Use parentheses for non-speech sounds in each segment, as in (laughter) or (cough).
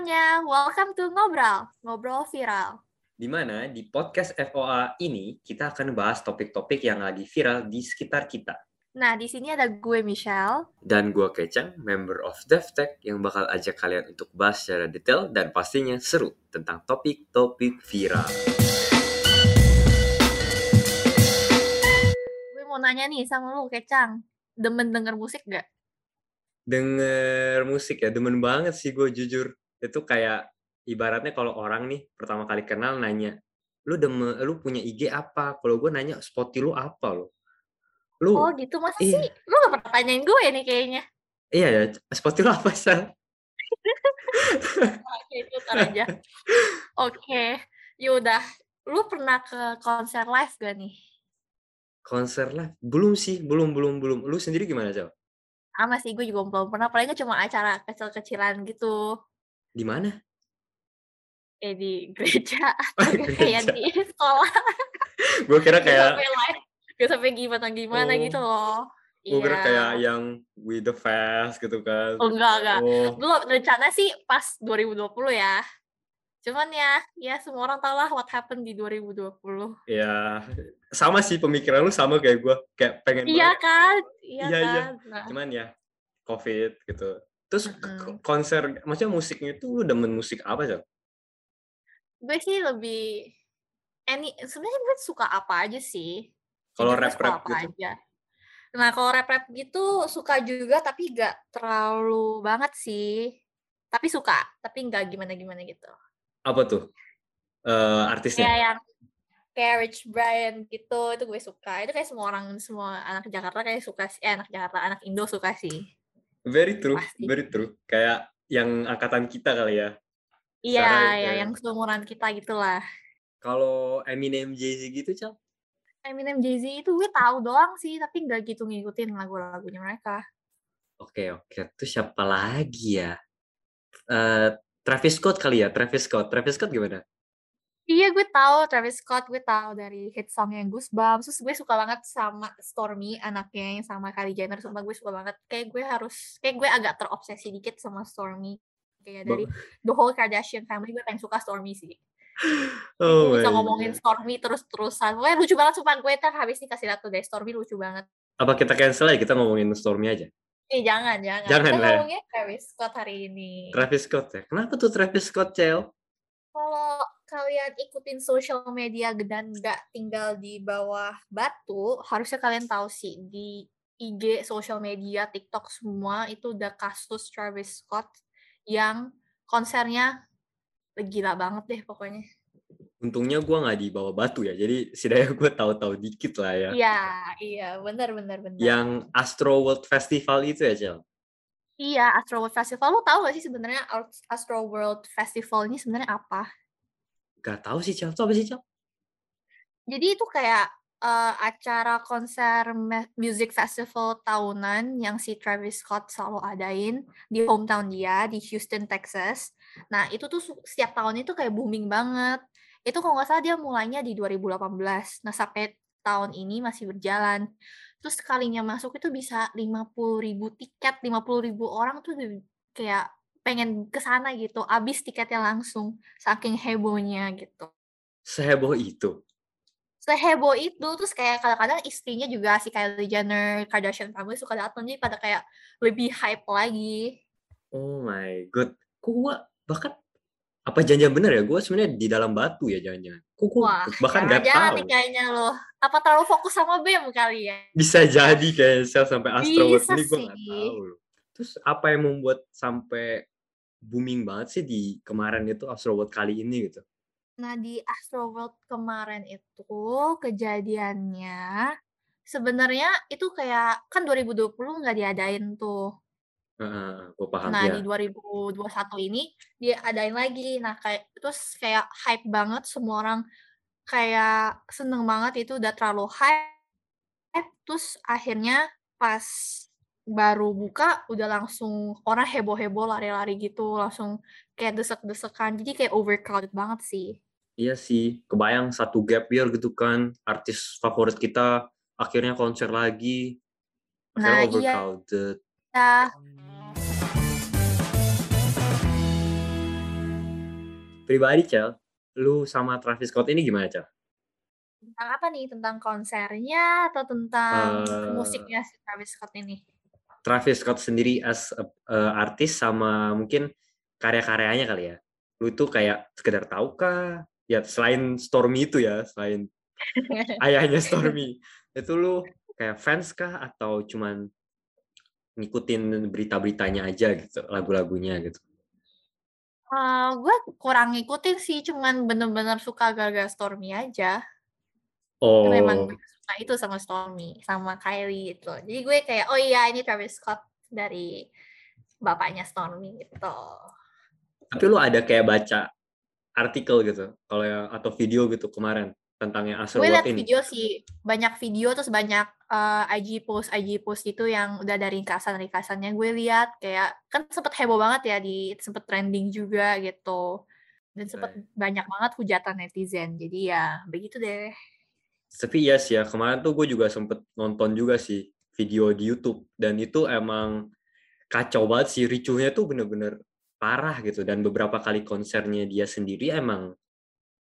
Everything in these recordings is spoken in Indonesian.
semuanya, welcome to Ngobrol, Ngobrol Viral. Di mana di podcast FOA ini kita akan bahas topik-topik yang lagi viral di sekitar kita. Nah, di sini ada gue Michelle. Dan gue Kecang, member of DevTech yang bakal ajak kalian untuk bahas secara detail dan pastinya seru tentang topik-topik viral. Gue mau nanya nih sama lu Kecang, demen denger musik gak? Denger musik ya, demen banget sih gue jujur. Itu kayak ibaratnya kalau orang nih pertama kali kenal nanya, lu deme, lu punya IG apa? Kalau gue nanya Spotify lu apa lo? Lu Oh gitu, masa iya. sih? Lu gak pernah tanyain gue nih kayaknya. iya ya, Spotify lu apa sih? (laughs) Oke, itu aja. Oke, yaudah. Lu pernah ke konser live gak nih? Konser live? Belum sih, belum belum belum. Lu sendiri gimana, Cel? Sama sih, gue juga belum pernah. Paling cuma acara kecil-kecilan gitu. Di mana? Kayak di gereja (laughs) Oh, atau di kayak di sekolah. (laughs) gue kira kayak sampai live. Gak sampai gimana-gimana Oh. gitu loh. gue kira Iya. kayak yang with the fast gitu kan. Oh enggak, enggak. Oh, Dulu rencana sih pas 2020 ya. Cuman ya, ya semua orang tahu lah what happened di 2020. ya sama sih pemikiran lu sama kayak gue, kayak pengen Iya banget. kan? Iya Iya, iya. kan? Nah, Cuman ya COVID gitu. Terus Mm-mm. konser, maksudnya musiknya itu lu demen musik apa, Cel? gue sih lebih any sebenarnya gue suka apa aja sih. Kalau suka rap-rap apa gitu? aja. Nah, kalau rap-rap gitu suka juga tapi gak terlalu banget sih. Tapi suka, tapi nggak gimana-gimana gitu. Apa tuh? Eh artisnya? Kayak yang kayak Rich Brian gitu, itu gue suka. Itu kayak semua orang, semua anak Jakarta kayak suka sih. Eh, anak Jakarta, anak Indo suka sih. Very true, Pasti. very true. Kayak yang angkatan kita kali ya. Iya, Secara, ya, yang seumuran kita gitulah. Kalau Eminem, Jay-Z gitu, Cel? Eminem Jay-Z itu gue tahu doang sih, tapi nggak gitu ngikutin lagu-lagunya mereka. Oke, oke. Terus siapa lagi ya? Eh Travis Scott kali ya, Travis Scott. Travis Scott gimana? Iya, gue tahu Travis Scott, gue tahu dari hit song yang Goosebumps. Terus gue suka banget sama Stormy, anaknya yang sama Kylie Jenner. Sumpah gue suka banget. Kayak gue harus, kayak gue agak terobsesi dikit sama Stormy. Kayak dari The Whole Kardashian Family, gue pengen suka Stormy sih. (laughs) Oh gue bisa ngomongin God. Stormy terus-terusan. Pokoknya lucu banget, sumpah gue ntar habis nih kasih lihat tuh deh. Stormy lucu banget. Apa kita cancel aja, kita ngomongin Stormy aja? Eh, jangan, jangan. Jangan Kita lah ya. ngomongnya Travis Scott hari ini. Travis Scott ya? Kenapa tuh Travis Scott, Cel? Kalau kalian ikutin social media dan nggak tinggal di bawah batu, harusnya kalian tahu sih di IG, social media, TikTok semua itu udah kasus Travis Scott yang konsernya gila banget deh pokoknya. Untungnya gue nggak di bawah batu ya, jadi setidaknya gue tahu-tahu dikit lah ya. Iya, iya, benar benar benar. Yang Astro World Festival itu ya, Cel? Iya, Astro World Festival. Lo tahu gak sih sebenarnya Astro World Festival ini sebenarnya apa? Gak tahu sih, Cel. Itu apa sih, Cel? Jadi itu kayak eh, acara konser music festival tahunan yang si Travis Scott selalu adain di hometown dia di Houston, Texas. Nah itu tuh setiap tahun itu kayak booming banget. Itu kalau nggak salah dia mulainya di 2018. Nah sampai tahun ini masih berjalan. Terus sekalinya masuk itu bisa 50 ribu tiket, 50 ribu orang tuh kayak pengen ke sana gitu. Abis tiketnya langsung, saking hebohnya gitu Seheboh itu. seheboh itu terus kayak kadang-kadang istrinya juga si Kylie Jenner Kardashian family suka datang jadi pada kayak lebih hype lagi Oh my god. Kok gue bahkan apa jangan bener ya? Gue sebenarnya di dalam batu ya jangan-jangan. Wah bahkan nggak jangan tahu. nih kayaknya loh apa terlalu fokus sama BEM kali ya Bisa jadi kayak Sel sampai Astro ini gue nggak sih. tahu loh. Terus apa yang membuat sampai booming banget sih di kemarin itu Astro World kali ini gitu? nah di Astro World kemarin itu kejadiannya sebenarnya itu kayak kan 2020 nggak diadain tuh gue paham Nah, ya. di 2021 ini diadain lagi. Nah, kayak terus kayak hype banget semua orang kayak seneng banget itu udah terlalu hype. Terus akhirnya pas baru buka udah langsung orang heboh-heboh lari-lari gitu, langsung kayak desek-desekan. Jadi kayak overcrowded banget sih. Iya sih, kebayang satu gap year gitu kan, artis favorit kita akhirnya konser lagi, akhirnya Nah, iya. overcrowded. Ya, pribadi, Cel, lu sama Travis Scott ini gimana, Cel? Tentang apa nih? Tentang konsernya atau tentang Eee musiknya si Travis Scott ini? Travis Scott sendiri as a eee, artis sama mungkin karya-karyanya kali ya? Lu tuh kayak sekedar tahu kah? Ya selain Stormy itu ya, selain (laughs) ayahnya Stormy, itu lu kayak fans kah atau cuman ngikutin berita-beritanya aja gitu, lagu-lagunya gitu? Eee, gue kurang ngikutin sih, cuman bener-bener suka gara-gara Stormy aja. Memang gue Oh. suka itu sama Stormy, sama Kylie gitu. Jadi gue kayak, "Oh iya ini Travis Scott dari bapaknya Stormy," gitu. Tapi lu ada kayak baca artikel gitu, kalau atau video gitu kemarin tentang yang Gue Astroworld liat ini? video sih, banyak video terus banyak, eee, IG post IG post gitu yang udah ada ringkasan-ringkasannya gue lihat, kayak kan sempet heboh banget ya di sempet trending juga gitu, dan sempet Oke. banyak banget hujatan netizen. Jadi ya begitu deh. Tapi iya sih ya, kemarin tuh gue juga sempet nonton juga sih video di YouTube dan itu emang kacau banget sih, ricuhnya tuh bener-bener parah gitu dan beberapa kali konsernya dia sendiri emang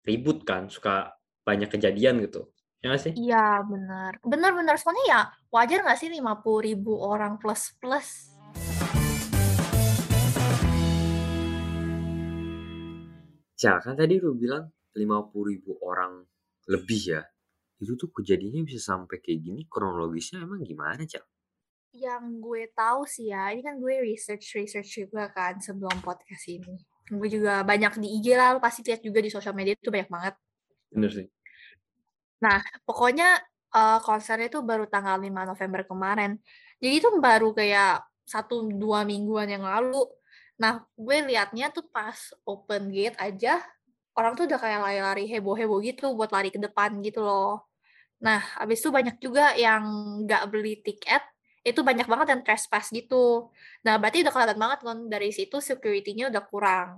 ribut kan, suka banyak kejadian gitu. Ya nggak sih? Iya bener. Bener bener, soalnya ya wajar nggak sih 50.000 orang plus-plus? Cel, kan tadi lu bilang 50.000 orang lebih ya. Itu tuh kejadiannya bisa sampai kayak gini kronologisnya emang gimana, Cel? Yang gue tahu sih ya, ini kan gue research-research juga kan sebelum podcast ini. Gue juga banyak di IG lah, lu pasti lihat juga di sosial media itu banyak banget. Bener sih. Nah, pokoknya eee, konsernya itu baru tanggal 5 November kemarin. Jadi itu baru kayak 1, 2 mingguan yang lalu. Nah, gue liatnya tuh pas open gate aja, orang tuh udah kayak lari-lari heboh-heboh gitu buat lari ke depan gitu loh. Nah, habis itu banyak juga yang nggak beli tiket, itu banyak banget yang trespass gitu. Nah, berarti udah kelihatan banget kan dari situ security-nya udah kurang.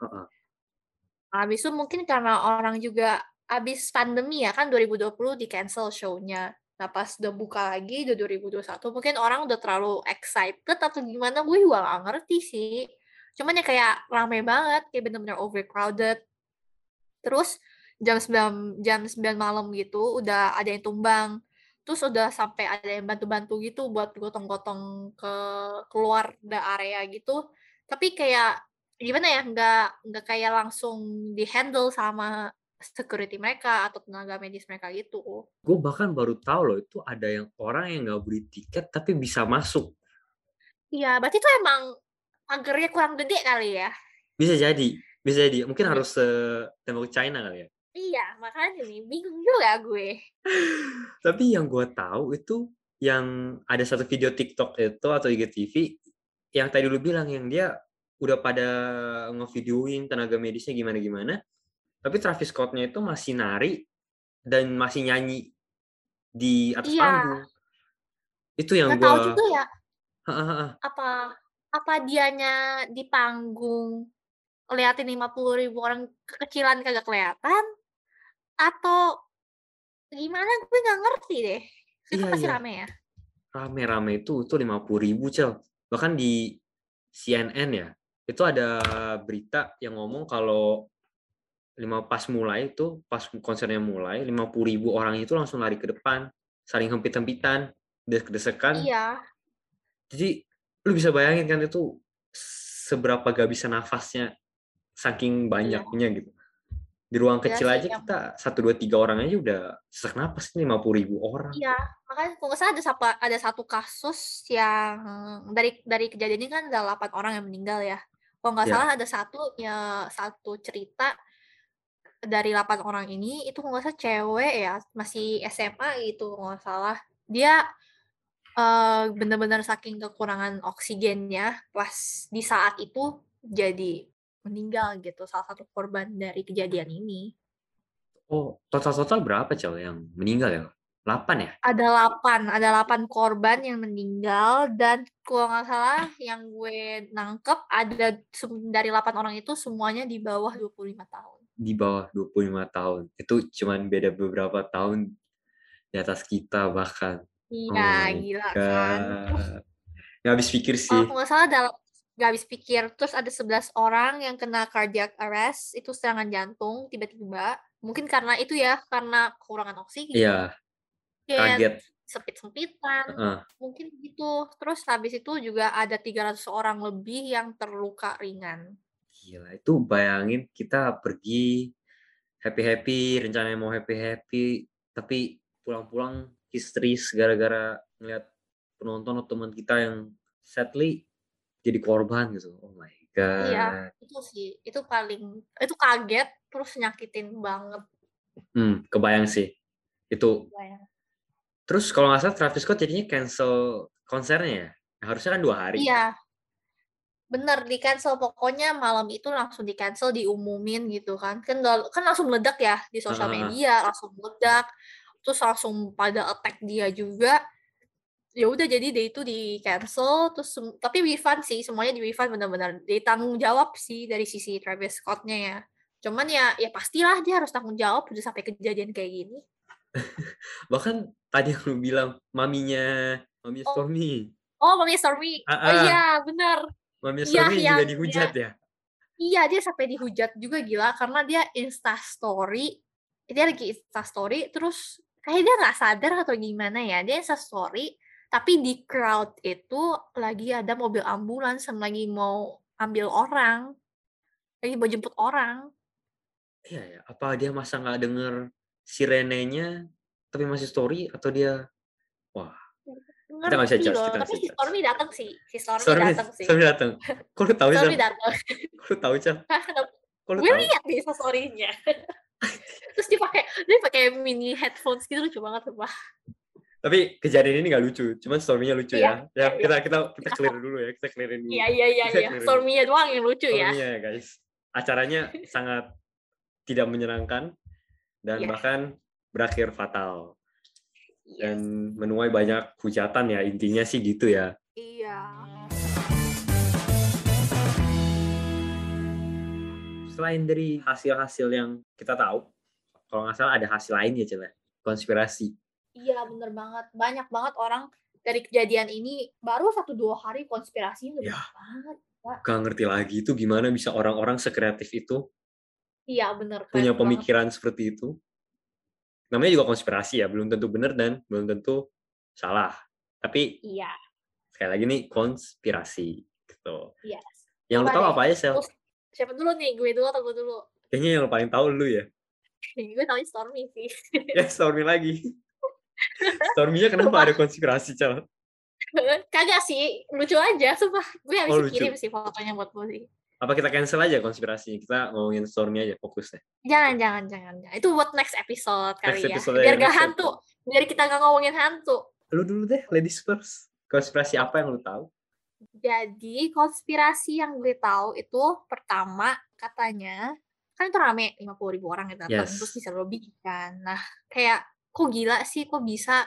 Heeh. Habis itu mungkin karena orang juga habis pandemi ya kan 2020 di-cancel show-nya. Nah, pas udah buka lagi di 2021 mungkin orang udah terlalu excited atau gimana gue juga nggak ngerti sih. Cuman ya kayak rame banget, kayak bener-bener overcrowded. Terus jam 9 jam 9 malam gitu udah ada yang tumbang. Terus udah sampai ada yang bantu-bantu gitu buat gotong-gotong ke keluar da area gitu. Tapi kayak gimana ya, nggak nggak kayak langsung di-handle sama security mereka atau tenaga medis mereka gitu. Gue bahkan baru tahu loh itu ada yang orang yang nggak beli tiket tapi bisa masuk. Iya, berarti itu emang pagernya kurang gede kali ya? Bisa jadi, bisa jadi. Mungkin Iya. harus setembok China kali ya. Iya, makanya nih bingung juga gue. (laughs) Tapi yang gue tahu itu yang ada satu video TikTok itu atau IGTV yang tadi lu bilang yang dia udah pada ngevideoin tenaga medisnya gimana-gimana. Tapi Travis Scott-nya itu masih nari dan masih nyanyi di atas Iya. panggung. Itu yang Nggak tahu juga ya, apa apa dianya di panggung ngeliatin 50.000 orang kekecilan kagak kelihatan, atau gimana gue nggak ngerti deh. Itu Iya pasti iya. rame ya? Rame-rame itu, itu 50.000 Cel. Bahkan di CNN ya, itu ada berita yang ngomong kalau lima pas mulai itu, pas konsernya mulai, 50.000 orang itu langsung lari ke depan, saling hempit-hempitan, desek-desekan. Iya. Jadi lu bisa bayangin kan itu seberapa gak bisa nafasnya saking Iya. banyaknya gitu. Di ruang Iya kecil aja kita 1, 2, 3 orang aja udah sesak napas nih 50.000 orang. Iya, makanya kalau nggak salah ada sapa ada satu kasus yang dari dari kejadian ini kan ada 8 orang yang meninggal ya. Kalau nggak Iya. salah ada satu ya satu cerita dari 8 orang ini itu kalau nggak salah cewek ya, masih SMA gitu nggak salah. Dia, eee, bener-bener saking kekurangan oksigennya pas di saat itu jadi meninggal gitu, salah satu korban dari kejadian ini. Oh, total-total berapa Cel yang meninggal ya? 8 ya? Ada 8 ada 8 korban yang meninggal dan kalau nggak salah yang gue nangkep ada dari 8 orang itu semuanya di bawah 25 tahun. Di bawah 25 tahun. Itu cuman beda beberapa tahun di atas kita bahkan. Oh Iya, my gila kan. God. Nggak habis pikir Kalau sih. aku nggak salah ada nggak habis pikir. Terus ada 11 orang yang kena cardiac arrest, itu serangan jantung tiba-tiba. Mungkin karena itu ya, karena kekurangan oksigen. Iya. Kaget. Sempit-sempitan, Heeh. mungkin gitu. Terus habis itu juga ada 300 orang lebih yang terluka ringan. Gila, itu bayangin kita pergi happy-happy, rencananya mau happy-happy, tapi pulang-pulang histeris gara-gara ngeliat penonton atau teman kita yang sadly jadi korban gitu. Oh my Iya, god. itu sih. Itu paling itu kaget, terus nyakitin banget. Hmm, kebayang sih. Itu. Kebayang. Terus kalau nggak salah Travis Scott jadinya cancel konsernya ya? Harusnya kan dua hari. Iya. Bener, di-cancel. Pokoknya malam itu langsung di-cancel, diumumin gitu kan. Kan kan langsung meledak ya di sosial media, langsung meledak. Terus langsung pada attack dia juga. Ya udah jadi dia itu di-cancel, terus sem tapi refund sih, semuanya di-refund bener-bener ditanggung jawab sih dari sisi Travis Scott-nya ya. Cuman ya ya pastilah dia harus tanggung jawab udah sampai kejadian kayak gini. (laughs) Bahkan tadi yang lu bilang maminya maminya Oh. Stormy. Oh, maminya Stormy. Oh Heeh. iya, bener. Maminya Iya, Stormy yang juga dia dihujat ya? Iya, dia sampai dihujat juga gila, karena dia Insta story, dia lagi Insta story, terus kayak dia nggak sadar atau gimana ya, dia Insta story, tapi di crowd itu lagi ada mobil ambulans yang lagi mau ambil orang, lagi mau jemput orang. Iya ya, apa dia masa nggak denger sirenenya, tapi masih story atau dia wah, kita nggak bisa Ngerti judge loh, kita tapi si. Stormy datang sih, si Stormy Stormy datang sih. Stormy datang? Kok lu tahu, Stormy datang. Kok lu tahu, (laughs) Gue tahu? liat di story-nya. (laughs) Terus dia pakai dia pakai mini headphones gitu lucu banget sumpah. Tapi kejadian ini nggak lucu, cuman Stormy-nya lucu Iya, ya. Ya, iya, kita iya. kita kita clear dulu ya, kita clearin dulu. Iya iya iya iya. Stormy-nya doang yang lucu ya. Stormy-nya ya, guys. Acaranya (laughs) sangat tidak menyenangkan dan Iya. bahkan berakhir fatal Yes. dan menuai banyak hujatan ya. Intinya sih gitu ya. Iya. Selain dari hasil-hasil yang kita tahu, kalau nggak salah ada hasil lain ya, Cel, ya? Konspirasi. Iya bener banget. Banyak banget orang dari kejadian ini baru satu dua hari konspirasinya udah Ya. banget. Gak ngerti lagi itu gimana bisa orang-orang sekreatif itu Iya bener. punya banget. pemikiran seperti itu. Namanya juga konspirasi ya, belum tentu benar dan belum tentu salah. Tapi Iya. sekali lagi nih konspirasi gitu. Iya. Yang lu tahu apa aja, Sel? Siapa dulu nih? Gue dulu atau gue dulu? Kayaknya yang lu paling tahu lu ya. (laughs) gue taunya Stormy sih. (laughs) Ya, Stormy lagi. Stormy-nya (laughs) kenapa ada konspirasi, Cel? (laughs) Kagak sih, lucu aja. Sumpah, gue habis Oh, lucu. kirim sih fotonya buat lo sih. Apa kita cancel aja konspirasinya? Kita ngomongin Stormy aja fokusnya. Jangan, jangan, jangan. Itu buat next episode kali Next ya. episode Biar gak hantu. Biar kita gak ngomongin hantu. Lu dulu deh, ladies first. Konspirasi apa yang lu tahu? Jadi konspirasi yang gue tahu itu pertama katanya kan itu rame 50 ribu orang yang datang Yes. terus bisa lebih kan. Nah kayak kok gila sih kok bisa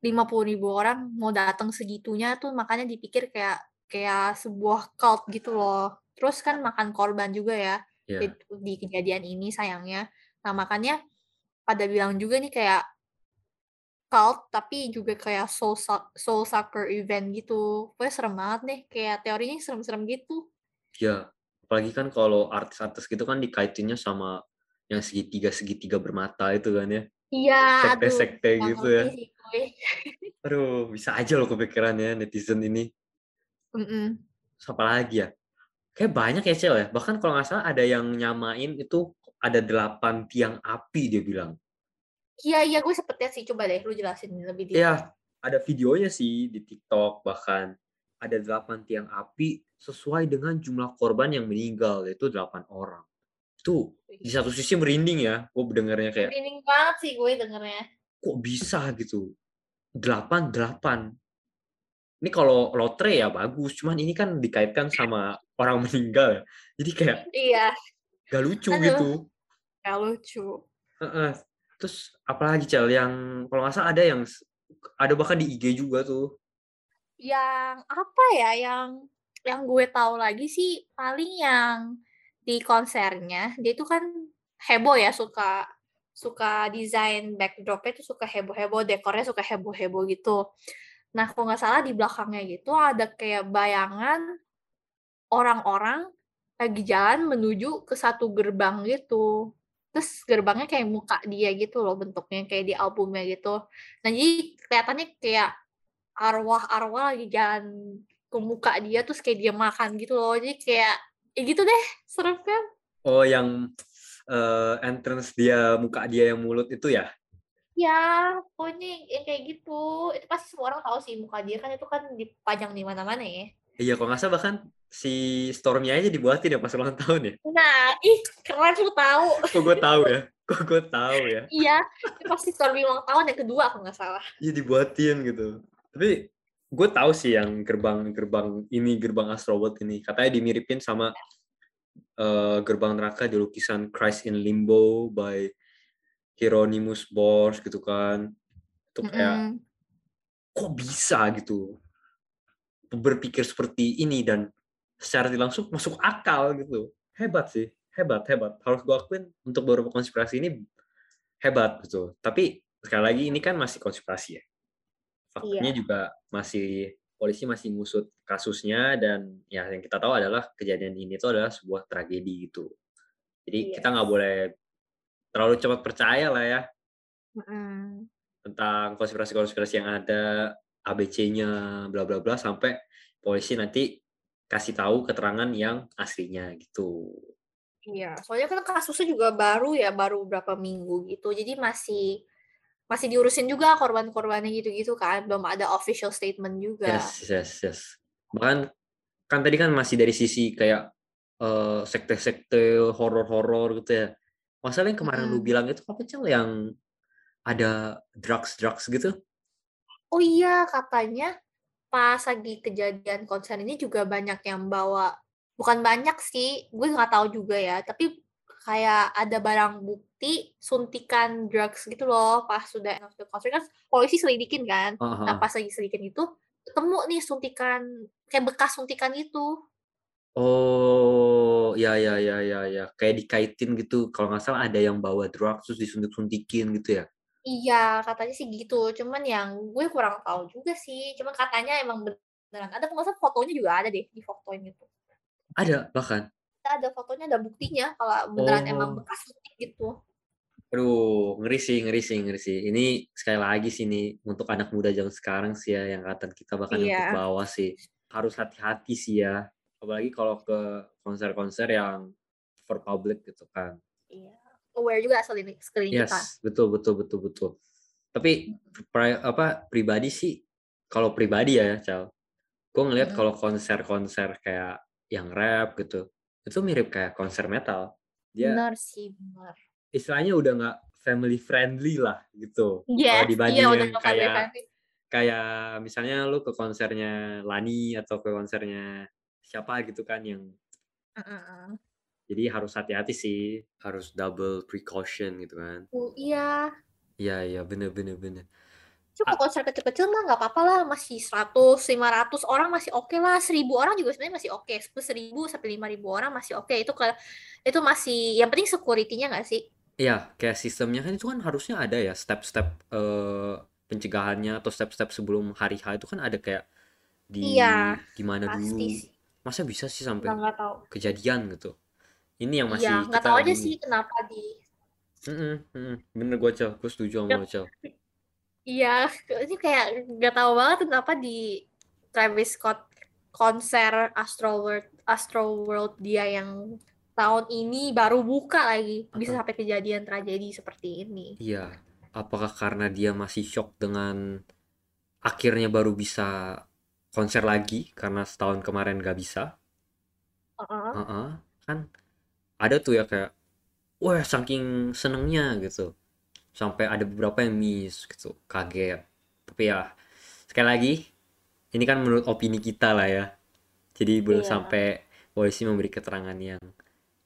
50 ribu orang mau datang segitunya tuh makanya dipikir kayak kayak sebuah cult gitu loh. Terus kan makan korban juga ya Ya, di, di kejadian ini sayangnya. Nah makanya pada bilang juga nih kayak cult tapi juga kayak soul, soul sucker event gitu. Pokoknya serem banget deh. Kayak teorinya serem-serem gitu. ya. Apalagi kan kalau artis-artis gitu kan dikaitinnya sama yang segitiga-segitiga bermata itu kan ya. Iya. Sekte-sekte gitu ya. ngerti sih gue. (laughs) Aduh, bisa aja loh kepikirannya netizen ini. Mm-mm. Terus apa lagi ya? Kayak banyak ya, Cel ya. Bahkan kalau nggak salah ada yang nyamain itu ada delapan tiang api dia bilang. Iya, iya gue sempet lihat sih. Coba deh lu jelasin lebih detail. Iya, ada videonya sih di TikTok bahkan ada delapan tiang api sesuai dengan jumlah korban yang meninggal yaitu delapan orang. Itu di satu sisi merinding ya, gue dengarnya kayak Merinding banget sih gue dengernya. kok bisa gitu. Delapan delapan. Ini kalau lotre ya bagus, cuman ini kan dikaitkan sama orang meninggal ya. Jadi kayak Iya, gak lucu Aduh. gitu. gak lucu. Heeh. Terus apalagi Cel yang kalau nggak salah ada yang ada bahkan di IG juga tuh. Yang apa ya, yang yang gue tahu lagi sih paling yang di konsernya dia itu kan heboh ya suka suka desain backdropnya tuh suka heboh-heboh dekornya suka heboh-heboh gitu. Nah kalau nggak salah di belakangnya gitu ada kayak bayangan orang-orang lagi jalan menuju ke satu gerbang gitu. Terus gerbangnya kayak muka dia gitu loh bentuknya, kayak di albumnya gitu. Nah, jadi kelihatannya kayak arwah-arwah lagi jalan ke muka dia, terus kayak dia makan gitu loh. Jadi kayak ya gitu deh, serem kan? Oh, yang uh, entrance dia muka dia yang mulut itu ya? Ya, pokoknya yang kayak gitu. Itu pasti semua orang tahu sih muka dia kan itu kan dipajang di mana-mana ya. Iya, kok nggak salah bahkan si Stormy aja dibuatin ya pas ulang tahun ya. Nah, ih keren lu tahu. (laughs) Kok gue tahu ya? Kok gue tahu ya? iya, itu pasti Stormy ulang tahun yang kedua aku nggak salah. Iya dibuatin gitu. Tapi gue tahu sih yang gerbang-gerbang ini gerbang Astrobot ini katanya dimiripin sama uh, gerbang neraka di lukisan Christ in Limbo by Hieronymus Bosch gitu kan. Itu kayak mm -hmm. kok bisa gitu berpikir seperti ini dan secara langsung masuk akal gitu. Hebat sih, hebat, hebat. Harus gue akuin untuk beberapa konspirasi ini hebat gitu. Tapi sekali lagi ini kan masih konspirasi ya. Faktanya iya. juga masih polisi masih ngusut kasusnya dan ya yang kita tahu adalah kejadian ini itu adalah sebuah tragedi gitu. Jadi iya. kita nggak boleh terlalu cepat percaya lah ya mm. tentang konspirasi-konspirasi yang ada ABC-nya bla bla bla sampai polisi nanti kasih tahu keterangan yang aslinya gitu. Iya, soalnya kan kasusnya juga baru ya, baru berapa minggu gitu. Jadi masih masih diurusin juga korban-korbannya gitu-gitu kan, belum ada official statement juga. Yes, yes, yes. Bahkan kan tadi kan masih dari sisi kayak uh, sekte-sekte horor-horor gitu ya. Masalah yang kemarin hmm. lu bilang itu apa cel yang ada drugs-drugs gitu? Oh iya, katanya pas lagi kejadian konser ini juga banyak yang bawa bukan banyak sih, gue nggak tahu juga ya, tapi kayak ada barang bukti suntikan drugs gitu loh pas sudah end of the concert kan polisi selidikin kan. Uh -huh. Nah, pas lagi selidikin itu ketemu nih suntikan kayak bekas suntikan itu. Oh, ya ya ya ya ya, kayak dikaitin gitu. Kalau nggak salah ada yang bawa drugs terus disuntik-suntikin gitu ya? Iya, katanya sih gitu. Cuman yang gue kurang tahu juga sih. Cuma katanya emang beneran ada. Nggak fotonya juga ada deh di fotonya itu. Ada bahkan? Ada fotonya, ada buktinya kalau beneran oh. emang bekas gitu. Aduh, ngeri sih, ngeri sih, ngeri sih. Ini sekali lagi sih nih untuk anak muda zaman sekarang sih ya yang kata kita bahkan iya. untuk bawah sih harus hati-hati sih ya. Apalagi kalau ke konser-konser yang for public gitu kan. Iya aware juga asal ini sekeliling yes, kita. betul betul betul betul. Tapi pri, apa pribadi sih kalau pribadi ya, Cal. Gue ngeliat hmm. kalau konser-konser kayak yang rap gitu, itu mirip kayak konser metal. Dia benar sih, benar. Istilahnya udah nggak family friendly lah gitu. Yes, kalau dibanding iya, udah kayak kayak misalnya lu ke konsernya Lani atau ke konsernya siapa gitu kan yang uh -uh. Jadi harus hati-hati sih, harus double precaution gitu kan. Oh, iya. Iya, iya, bener, bener, bener. Cuma konser kecil-kecil mah nggak apa-apa lah, masih 100, 500 orang masih oke okay lah, 1000 orang juga sebenarnya masih oke, okay. 10.000 sampai 5.000 orang masih oke. Okay. Itu ke itu masih yang penting security-nya nggak sih? Iya, kayak sistemnya kan itu kan harusnya ada ya step-step uh, pencegahannya atau step-step sebelum hari H itu kan ada kayak di iya, di mana dulu. Sih. Masa bisa sih sampai kejadian gitu? Ini yang masih Iya, nggak tahu aja sih kenapa di Mhm mhm, bener gue Cel, gue setuju sama lo, Cel. Iya, ini kayak nggak tahu banget kenapa di Travis Scott konser Astro World Astro World dia yang tahun ini baru buka lagi bisa sampai kejadian tragedi seperti ini. Iya, apakah karena dia masih shock dengan akhirnya baru bisa konser lagi karena setahun kemarin gak bisa? Uh-uh. Uh-uh. Kan ada tuh ya kayak wah saking senengnya gitu sampai ada beberapa yang miss gitu. Kaget. Tapi ya sekali lagi ini kan menurut opini kita lah ya. Jadi belum iya. sampai polisi memberi keterangan yang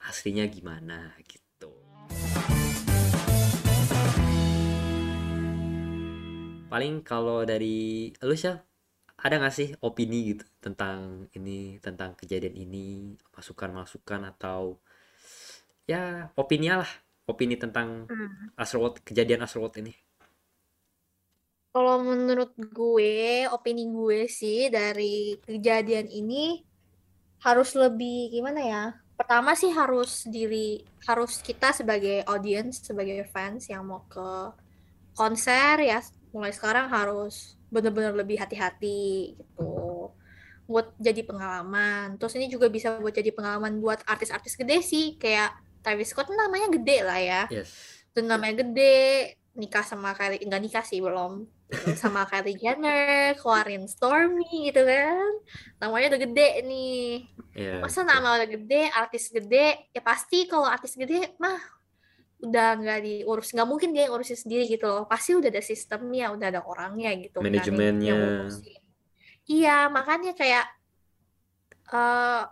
aslinya gimana gitu. Paling kalau dari lu sih ada gak sih opini gitu tentang ini tentang kejadian ini? Masukan-masukan atau ya opini lah opini tentang hmm. Astroworld kejadian Astroworld ini kalau menurut gue opini gue sih dari kejadian ini harus lebih gimana ya? Pertama sih harus diri harus kita sebagai audience, sebagai fans yang mau ke konser ya mulai sekarang harus benar-benar lebih hati-hati gitu buat jadi pengalaman. Terus ini juga bisa buat jadi pengalaman buat artis-artis gede sih, kayak Travis Scott namanya gede lah ya. Yes. Dan namanya gede, nikah sama Kylie, enggak nikah sih belum. Sama Kylie Jenner, keluarin Stormy gitu kan. Namanya udah gede nih. Iya. Masa betul. nama udah gede, artis gede, ya pasti kalau artis gede mah udah nggak diurus, nggak mungkin dia yang urusin sendiri gitu loh. Pasti udah ada sistemnya, udah ada orangnya gitu kan Manajemennya. Iya, makanya kayak eh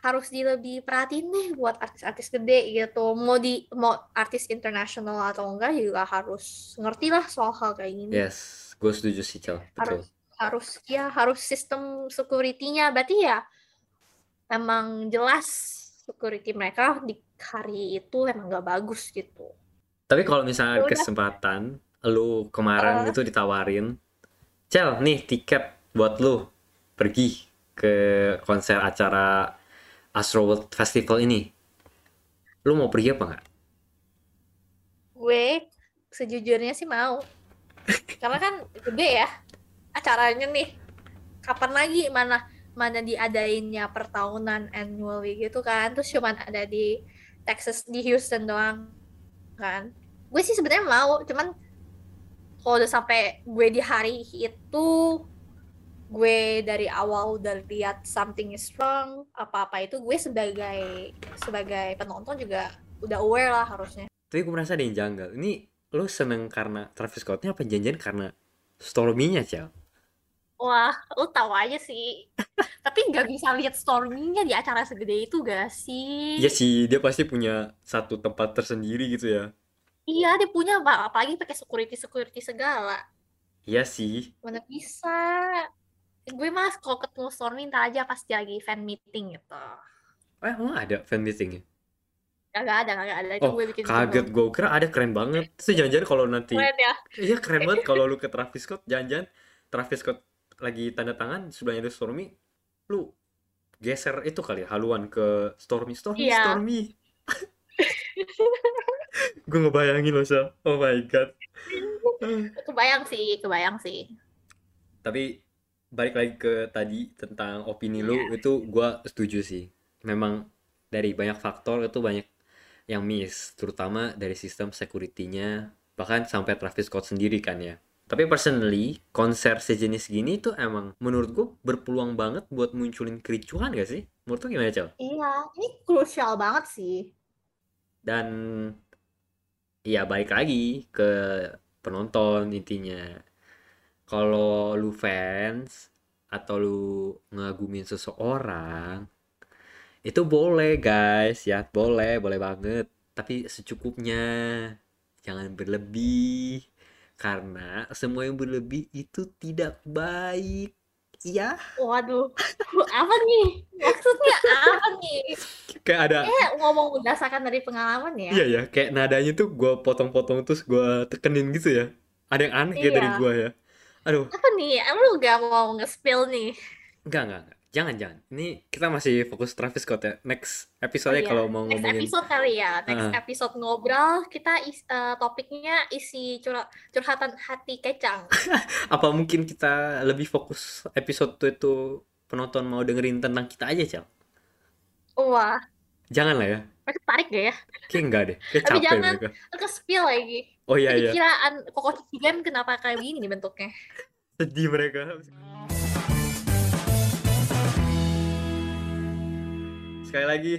harus di lebih perhatiin deh buat artis-artis gede gitu. Mau di mau artis internasional atau enggak juga harus ngerti lah soal hal kayak gini. Yes, gue setuju sih, Cel. Betul. Harus harus ya harus sistem security-nya berarti ya emang jelas security mereka di hari itu emang nggak bagus gitu. Tapi kalau misalnya ada Ya udah. kesempatan, lu kemarin itu ditawarin, Cel, nih tiket buat lu pergi ke konser acara Astro World Festival ini. Lu mau pergi apa nggak? Gue sejujurnya sih mau. Karena kan gede ya acaranya nih. Kapan lagi mana mana diadainnya per tahunan annually gitu kan. Terus cuman ada di Texas di Houston doang kan. Gue sih sebenarnya mau, cuman kalau udah sampai gue di hari itu gue dari awal udah lihat something is wrong apa-apa itu gue sebagai sebagai penonton juga udah aware lah harusnya Tapi gue merasa ada yang janggal. Ini lu seneng karena Travis Scottnya apa janjian karena Stormy-nya, Cel? Wah, lu tahu aja sih. (laughs) Tapi nggak bisa lihat stormingnya di acara segede itu gak sih? Iya sih, dia pasti punya satu tempat tersendiri gitu ya. Iya, dia punya apa? Apalagi pakai security security segala. Iya sih. Mana bisa? Gue mas kalau ketemu Stormy ntar aja pas dia lagi fan meeting gitu. Eh, emang ada fan meeting-nya? Gak ada, gak ada. Itu Oh, gue bikin kaget gue kira ada keren banget. Terus jangan-jangan kalau nanti Keren ya. Iya keren banget kalau lu ke Travis Scott jangan-jangan Travis Scott lagi tanda tangan sebelahnya ada Stormy lu geser itu kali ya, haluan ke Stormy Stormy Iya. Stormy (laughs) gue ngebayangin loh Sal oh my god Kebayang sih, kebayang sih. tapi balik lagi ke tadi tentang opini lu Iya. itu gua setuju sih memang dari banyak faktor itu banyak yang miss terutama dari sistem security-nya bahkan sampai Travis Scott sendiri kan ya tapi personally konser sejenis gini tuh emang menurut gua berpeluang banget buat munculin kericuhan gak sih menurut lu gimana Cel? Iya, ini krusial banget sih. dan ya balik lagi ke penonton intinya kalau lu fans atau lu ngagumin seseorang itu boleh guys ya boleh boleh banget tapi secukupnya jangan berlebih karena semua yang berlebih itu tidak baik ya Waduh, (laughs) apa nih? Maksudnya apa nih? kayak ada Eh, ngomong berdasarkan dari pengalaman ya. Iya ya, kayak nadanya tuh gue potong-potong terus gue tekenin gitu ya. Ada yang aneh kayak dari Iya. gue ya. Aduh, Apa nih? Lu gak mau nge-spill nih? enggak, enggak, enggak. Jangan, jangan. Ini kita masih fokus Travis Scott ya. Next episode Oh iya, kalau mau next ngomongin. episode kali ya. Next Heeh. episode ngobrol, kita is- eh, topiknya isi curhat curhatan hati kecang. (laughs) Apa mungkin kita lebih fokus episode itu penonton mau dengerin tentang kita aja, Cel? Wah, Jangan lah ya. mereka tarik gak ya? Kayak enggak deh. Kayak Tapi jangan. mereka. Ke-spill lagi. Oh iya, iya. Dikiraan koko cici game kenapa kayak gini nih bentuknya. Sedih mereka. Sekali lagi,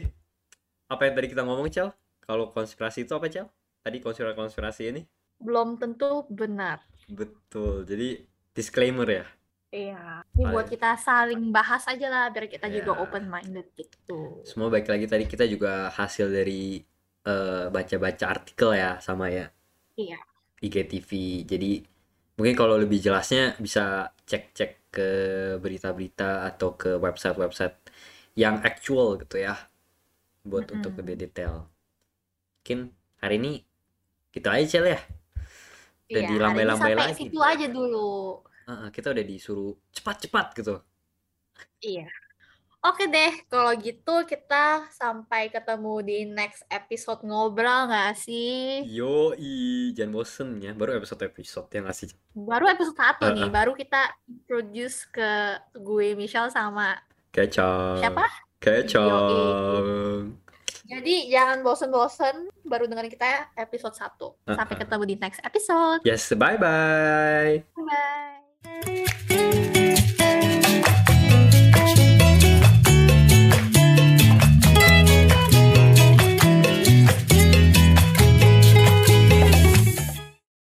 apa yang tadi kita ngomong, Cel? Kalau konspirasi itu apa, Cel? Tadi konspirasi-konspirasi ini? Belum tentu benar. Betul. Jadi disclaimer ya. Iya. Ini buat kita saling bahas aja lah biar kita juga Iya. open minded gitu. Semua baik lagi tadi kita juga hasil dari eh, baca-baca artikel ya sama ya Iya. IGTV. Jadi mungkin kalau lebih jelasnya bisa cek-cek ke berita-berita atau ke website-website yang actual gitu ya. Buat untuk Mm-mm. lebih detail. Mungkin hari ini gitu aja ya. Udah Iya, dilambai-lambai sampai lagi. situ aja dulu. Heeh, kita udah disuruh cepat-cepat gitu. Iya. Oke deh, kalau gitu kita sampai ketemu di next episode ngobrol nggak sih? Yoi, jangan bosen ya. Baru episode-episode yang ngasih. Baru episode satu nih, Uh-uh. baru kita introduce ke gue Michelle sama Kecap. siapa? Kecap. Jadi jangan bosen-bosen baru dengerin kita episode 1. Sampai Uh-uh. ketemu di next episode. Yes, bye-bye. Thank you.